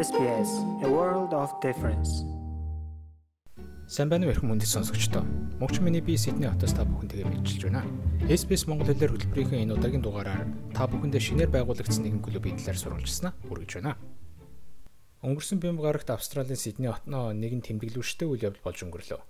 SBS A World of Difference. Уу эрхэм хүндэт сонсогчдоо. Мөнч миний би Сидней хотоос та бүхэнтэйгээ мэдчилж байна. SBS Монгол хэлээр хөтөлбөрийн энэ удаагийн дугаараар та бүхэндээ шинээр байгуулагдсан нэгэн клубын талаар сурвалжласнаа хүргэж байна. Өнгөрсөн бямб гарагт Австралийн Сидней хотноо нэгэн тэмдэглүүлжтэй үйл явдал болж өнгөрлөө.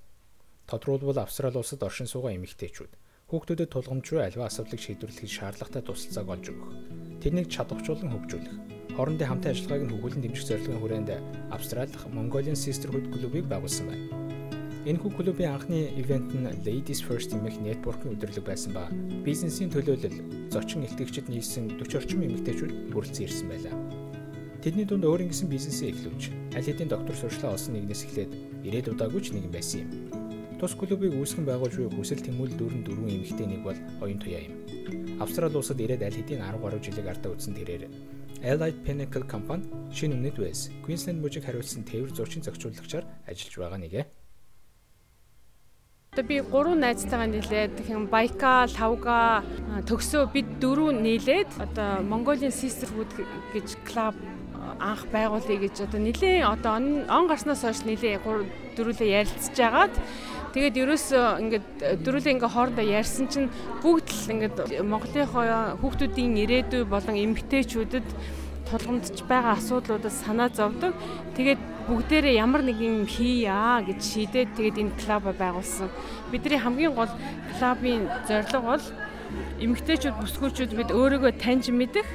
Тодорхойлбол Австрали улсад оршин суугаа эмэгтэйчүүд хүүхдүүдэд тулгамжгүй альва асуудлыг шийдвэрлэхэд шаардлагатай туслалцааг олж өгөх. Тэднийг чадварчуулан хөгжүүлэх. Хоорондын хамтын ажиллагааг нь хөгжүүлэн дэмжих зорилгын хүрээнд Австрали Mongolian Sisterhood клубыг байгуулсан байна. Энэхүү клубын анхны ивент нь Ladies First хэмээх нэтворкийн өдөрлөг байсан ба бизнесийн төлөөлөл, зочин илтгэгчид нийлсэн 40 орчим эмэгтэйчүүд бүрэлдсэн ирсэн байлаа. Тэдний дунд өөр ингэсэн бизнесээ эхлүүлж, аль хэдийн доктор сурчлаа олсон нэгнээс эхлээд ирээд удаагүй ч нэгэн байсан юм. Тус клубыг үүсгэн байгуулж буй хүсэл тэмүүлэл дөрөн дөрвөн эмэгтэй нэг бол оюун туяа юм. Австрали улсад ирээд аль хэдийн 10 гаруй жилиг ардаа үзсэн тэрээр Allied Pinnacle компани шинэ өмнөд Wales, Queensland мужийг хариуцсан тээвэр зурчин зохицуулагчаар ажиллаж байгаа нэгэ. Одоо би гурван найзтайгаа нийлээд тэгэхээр Байка, Лавга төгсөө бид дөрөв нийлээд одоо Mongolian Sisterhood гэж клуб анх байгуулъя гэж одоо нилийн одоо он гарснаас хойш нилийн дөрүлээ ярилцж агаад тэгээд ерөөсөө ингээд дөрүлээ ингээ хоорондоо ярьсан чинь бүгд ингээд Монголынхоо хүүхдүүдийн ирээдүй болон эмэгтэйчүүдэд тулгамдж байгаа асуудлуудад санаа зовдөг. Тэгээд бүгдээрээ ямар нэг юм хийя гэж шийдээд тэгээд энэ клуб байгуулсан. Бидний хамгийн гол клубын зорилго бол эмэгтэйчүүд бүсгүүчүүд бид өөрийгөө таньж мэдэх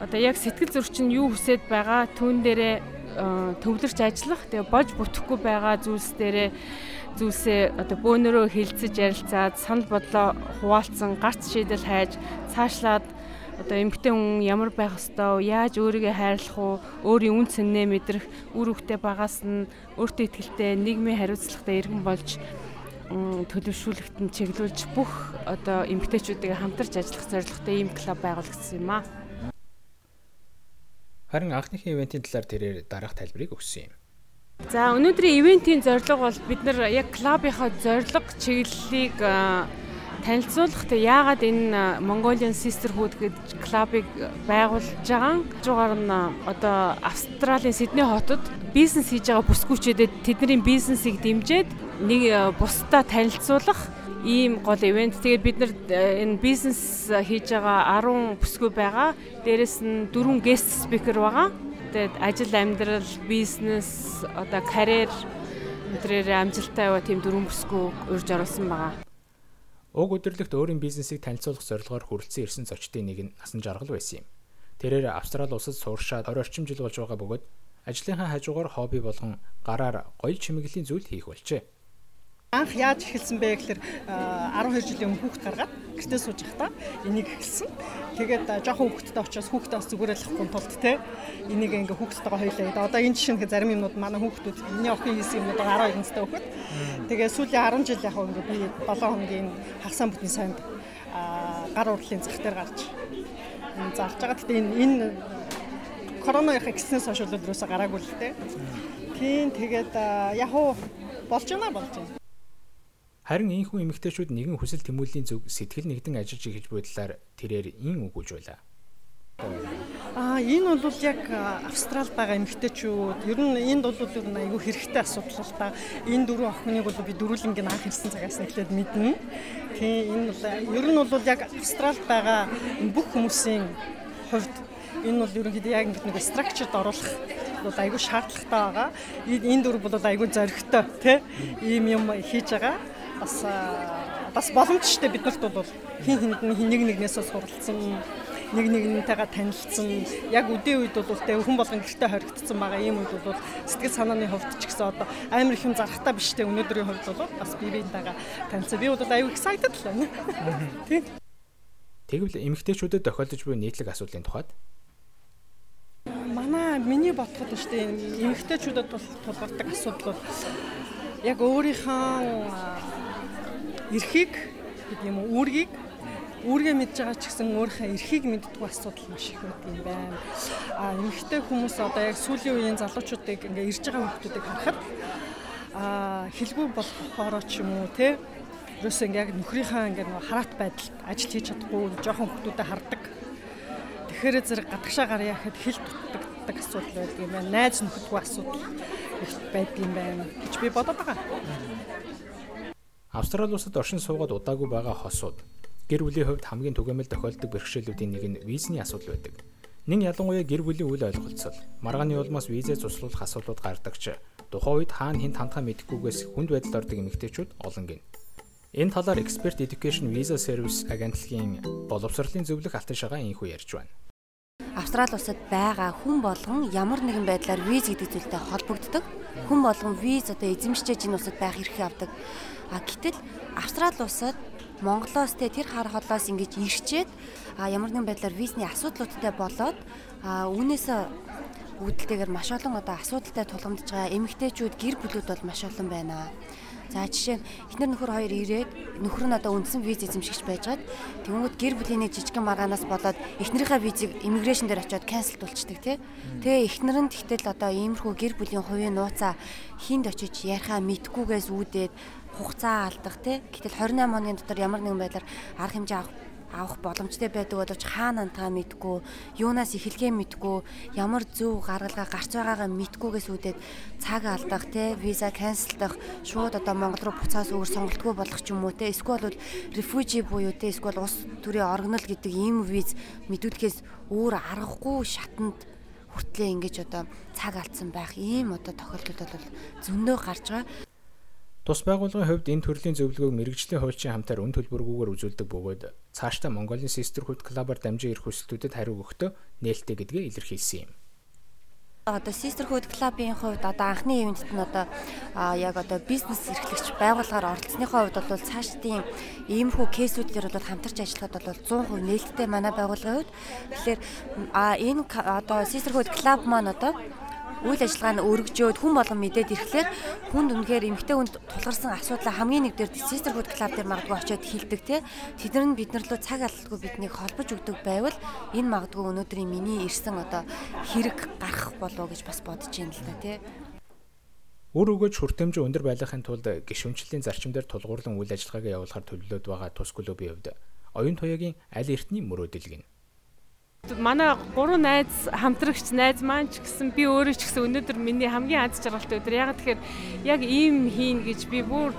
одоо яг сэтгэл зөрчин юу хүсэж байгаа түүн дээрээ төвлөрч ажиллах. Тэгээ бож бүтэхгүй байгаа зүйлс дээрээ зүйлсээ одоо бөөнөрөө хилцэж ярилцаад санал бодлоо хуваалцсан гарц шийдэл хайж цаашлаад одоо эмгтэн хүн ямар байх ёстой яаж өөрийгөө хайрлах уу? Өөрийн үн цэннээ мэдрэх үр хөвгтэй багаас нь өөртөө ихтэй нийгмийн хариуцлагатай иргэн болж төлөвшүүлэгт нь чиглүүлж бүх одоо эмгтээчүүдийг хамтарч ажиллах зорилготой ийм клуб байгуулагдсан юм аа. Харин анхныхын ивентийн талаар тэрээр дараах тайлбарыг өгсөн юм. За өнөөдрийн ивентийн зорилго бол бид нар яг клубийнхаа зорилго чиглэлийг танилцуулах тэ яагаад энэ Mongolian Sisterhood гэж клубыг байгуулж байгаа. Жугаар нь одоо Австралийн Сидней хотод бизнес хийж байгаа бүсгүүчдэд тэдний бизнесийг дэмжиж нэг бусдаа танилцуулах ийм гол ивент. Тэгээд бид нар э, энэ бизнес хийж байгаа 10 бүсгүй байгаа. Дээрэс нь 4 guest speaker байгаа. Тэгээд ажил амьдрал, бизнес, одоо карьер өдрөөр амжилттай яваа тийм дөрвөн бүсгүй урьж оруулсан байгаа. Уг өдөрлөгт өөрийн бизнесийг танилцуулах зорилгоор хүрэлцэн ирсэн зочдын нэг нь насан жаргал байсан юм. Тэрээр Австрали улсад сууршаад 20 орчим жил болж байгаа бөгөөд ажлынхаа хажуугаар хобби болгон гараар гоё чимэглэлийн зүйл хийх болжээ. Анх яаж эхэлсэн бэ гэхээр 12 жилийн өмнө хүүхд гаргаад гэртээ сууж байхдаа энийг эхэлсэн. Тэгээд жоохон хүүхдтэй очиос хүүхдээ бас зүгээрэл авахгүй тулд те энийг ингээ хүүхдтэйгээ хоёлаа. Одоо энэ жишээ зарим юмнууд манай хүүхдүүд миний охин хийсэн юмнууд 12 настай хүүхэд. Тэгээд сүүлийн 10 жил яг ингээ би 7 хоногийн хагасаа бүтэн санд гар урлалын зах дээр гарч зарж байгаа. Гэтэ энэ энэ корона ихсэнээс хойш өдрөөсөө гараагүй л те. Тийм тэгээд яг уу болж байна болж байна. Харин ийхүү эмэгтэйчүүд нэгэн хүсэл тэмүүллийн зүг сэтгэл нэгдэн ажиллаж игэж буй талаар тэрээр ин үгүүлж байлаа. Аа энэ бол яг Австралид байгаа эмэгтэйчүүд ер нь энд бол ер нь айгүй хэрэгтэй асуудал л та. Энэ дөрвөн охиныг бол би дөрүлэнгийн анх ирсэн цагаас эхлээд мэднэ. Тийм энэ бол ер нь бол яг Австралид байгаа бүх хүмүүсийн хувьд энэ бол ерөнхийдөө яг ингэ нэг structured оруулах бол айгүй шаардлагатай байгаа. Энэ дөрв бол айгүй зоригтой тий ийм юм хийж байгаа бас бас боломжтой биднэрт бол. Хин хинд нь нэг нэгнээс суралцсан нэг нэгнтэйгээ танилцсан. Яг үдээ үед бол тэ хүн болгон гэртээ хоригдсон байгаа ийм үед бол сэтгэл санааны хувьд ч гэсэн одоо амар их юм зарахтаа биш тэ өнөөдрийн хувьд бол бас би биентэйгээ танилцсан. Би бол аюу excited л байна. Тийм. Тэгвэл эмэгтэйчүүдэд тохиолдож буй нийтлэг асуудлын тухайд? Манай миний бодоход шүү дээ эмэгтэйчүүдэд тулгардаг асуудал бол яг өөрийнхөө эрхийг гэдэг юм үүргийг үүргээ мэдж байгаа ч гэсэн өөрийнхөө эрхийг мэддэггүй асуудал маш их байдаг юм байна. А эмэгтэй хүмүүс одоо яг сүүлийн үеийн залуучуудыг ингээ ирж байгаа хүмүүсийг харахад а хэлгүй болохоороо ч юм уу те ерөөс ингээ яг нөхрийнхаа ингээ хараат байдал ажил хийж чадахгүй жоохон хүмүүстэй хардаг. Тэгэхээр зэрэг гадагшаа гарья гэхэд хэл дутдаг асуудал байдаг юм байна. Найз нөхөдгүй асуудал их байдаг юм байна гэж би бодоод байгаа. Австрали улсад оршин суугаад удаагүй байгаа хосууд гэр бүлийн хувьд хамгийн түгээмэл тохиолддог бэрхшээлүүдийн нэг нь визний асуудал байдаг. Нин ялангуяа гэр бүлийн үйл ойлголцол, маргааны улмаас визээ цуслуулах асуудлууд гардагч тухайн үед хаана хэн тандхаа мэдэхгүйгээс хүнд байдалд ордог эмэгтэйчүүд олон гин. Энэ талаар Expert Education Visa Service агентлагийн боловсролын зөвлөх алтан шагаа инхүү ярьж байна. Австрали улсад байгаа хүн болгон ямар нэгэн байдлаар виз гэдэг зүйлтэй холбогддог. Хүн болгон виз одоо эзэмшиж энэ улсад байх эрхийг авдаг. А гэтэл Австрали улсад Монголоос те тэр хар холоос ингэж ирчээд ямар нэгэн байдлаар визний асуудлуудтай болоод үүнээс үүдэлтэйгээр маш олон одоо асуудалтай тулгамдж байгаа эмэгтэйчүүд гэр бүлүүд бол маш олон байна. За жишээ нь эхнэр нөхөр хоёр ирээд нөхөр нь одоо үндсэн виз эзэмшигч байжгаад тэгвэл гэр бүлийн нэг жижигхэн маргаанаас болоод эхнэрийнхээ визийг иммиграшн дээр очиод канселт болчдөг тий. Тэгээ эхнэр нь тэгтэл одоо иймэрхүү гэр бүлийн хувийн нууцаа хинд очиж ярихаа мэдгүйгээс үүдээд хугацаа алдах тий. Гэтэл 28 хоногийн дотор ямар нэгэн байдлаар арга хэмжээ авах авах боломжтой байдаг боловч хаана антаа мэдгүй юунаас эхлэхээ мэдгүй ямар зөв гаргалгаа гарч байгаагаа мэдгүйгээс үүдээд цаг алдах те виза канселдах шууд одоо Монгол руу буцаас өөр сонголтгүй болох ч юм уу те эсвэл бол рефужи буюу те эсвэл ус төрийн оргинол гэдэг ийм виз мэдүүлэхээс өөр аргагүй шатанд хүртлээ ингэж одоо цаг алдсан байх ийм одоо тохиолдол бол зөндөө гарч байгаа. Тус байгууллагын хувьд энэ төрлийн зөвлөгөөг мэрэгжлийн хуульчийн хамтаар үн төлбөргүйгээр үзүүлдэг бөгөөд цаашдаа Монголын Sisterhood Club-аар дамжин ирэх хүсэлтүүдэд хариу өгөхдөө нээлттэй гэдгээ илэрхийлсэн юм. Одоо Sisterhood Club-ийн хувьд одоо анхны ивентэд нь одоо яг одоо бизнес эрхлэгч байгууллагаар оролцсныхоо хувьд бол цаашдын иймэрхүү кейсүүдээр бол хамтарч ажиллахад бол 100% нээлттэй манай байгууллагын хувьд тэгэхээр энэ одоо Sisterhood Club маань одоо үйл ажиллагаа нь өргөжөөд хүн болгон мэдээд ирэхлээр хүнд үнэхээр эмгтэй хүнд тулгарсан асуудлаа хамгийн нэг дээр Sisterhood Club дээр магадгүй очиод хэлдэг те. Тэд нар нь бид нар лөө цаг алдалгүй биднийг холбож өгдөг байвал энэ магадгүй өнөөдрийн миний ирсэн одоо хэрэг гарах болов гэж бас бодож байна л да те. Үр өгөөж хүртээмж өндөр байхын тулд гишүүнчлийн зарчим дээр тулгуурлан үйл ажиллагаагаа явуулахар төлөвлөд байгаа тус клубын хувьд. Оюун тоягийн аль эртний мөрөөдөл гин манай гурван найз хамтрагч найз маань ч гэсэн би өөрөө ч гэсэн өнөөдөр миний хамгийн аз жаргалтай өдөр. Яг тэгэхээр яг ийм хийн гэж би бүр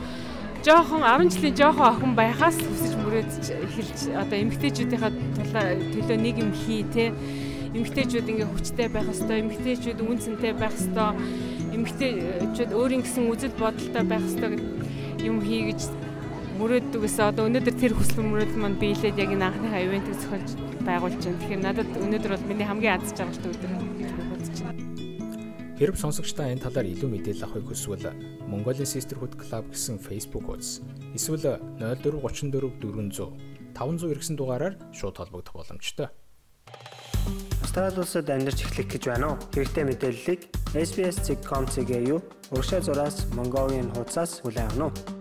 жоохон 10 жилийн жоохон охин байхаас хүсэж мөрөөдж эхэлж одоо эмгтээчүүдийнхаа төлөө нэг юм хий те эмгтээчүүд ингээ хүчтэй байх хэвээр эмгтээчүүд үнцэнтэй байх хэвээр эмгтээчүүд өөрийн гэсэн үзэл бодолтой байх хэвээр юм хий гэж мөрөөддөгөөс одоо өнөөдөр тэр хүсэл мөрөөдөл маань биелээд яг энэ анхны ивэнтийг зохиолж байгуулж байна. Тэгэхээр надад өнөөдөр бол миний хамгийн аз жаргалтай өдөр гэж бодож байна. Хэрв сонсогчдаа энэ талаар илүү мэдээлэл авахыг хүсвэл Mongolia Sisterhood Club гэсэн Facebook хуудас эсвэл 0434 400 500 иргэсэн дугаараар шууд холбогдох боломжтой. Австрали улсад амьдарч эхлэх гэж байна уу? Хэрэгтэй мэдээллийг SBS.com.cg юу? Уршаа зураас Mongolian хуудасаас хүлээн авах нь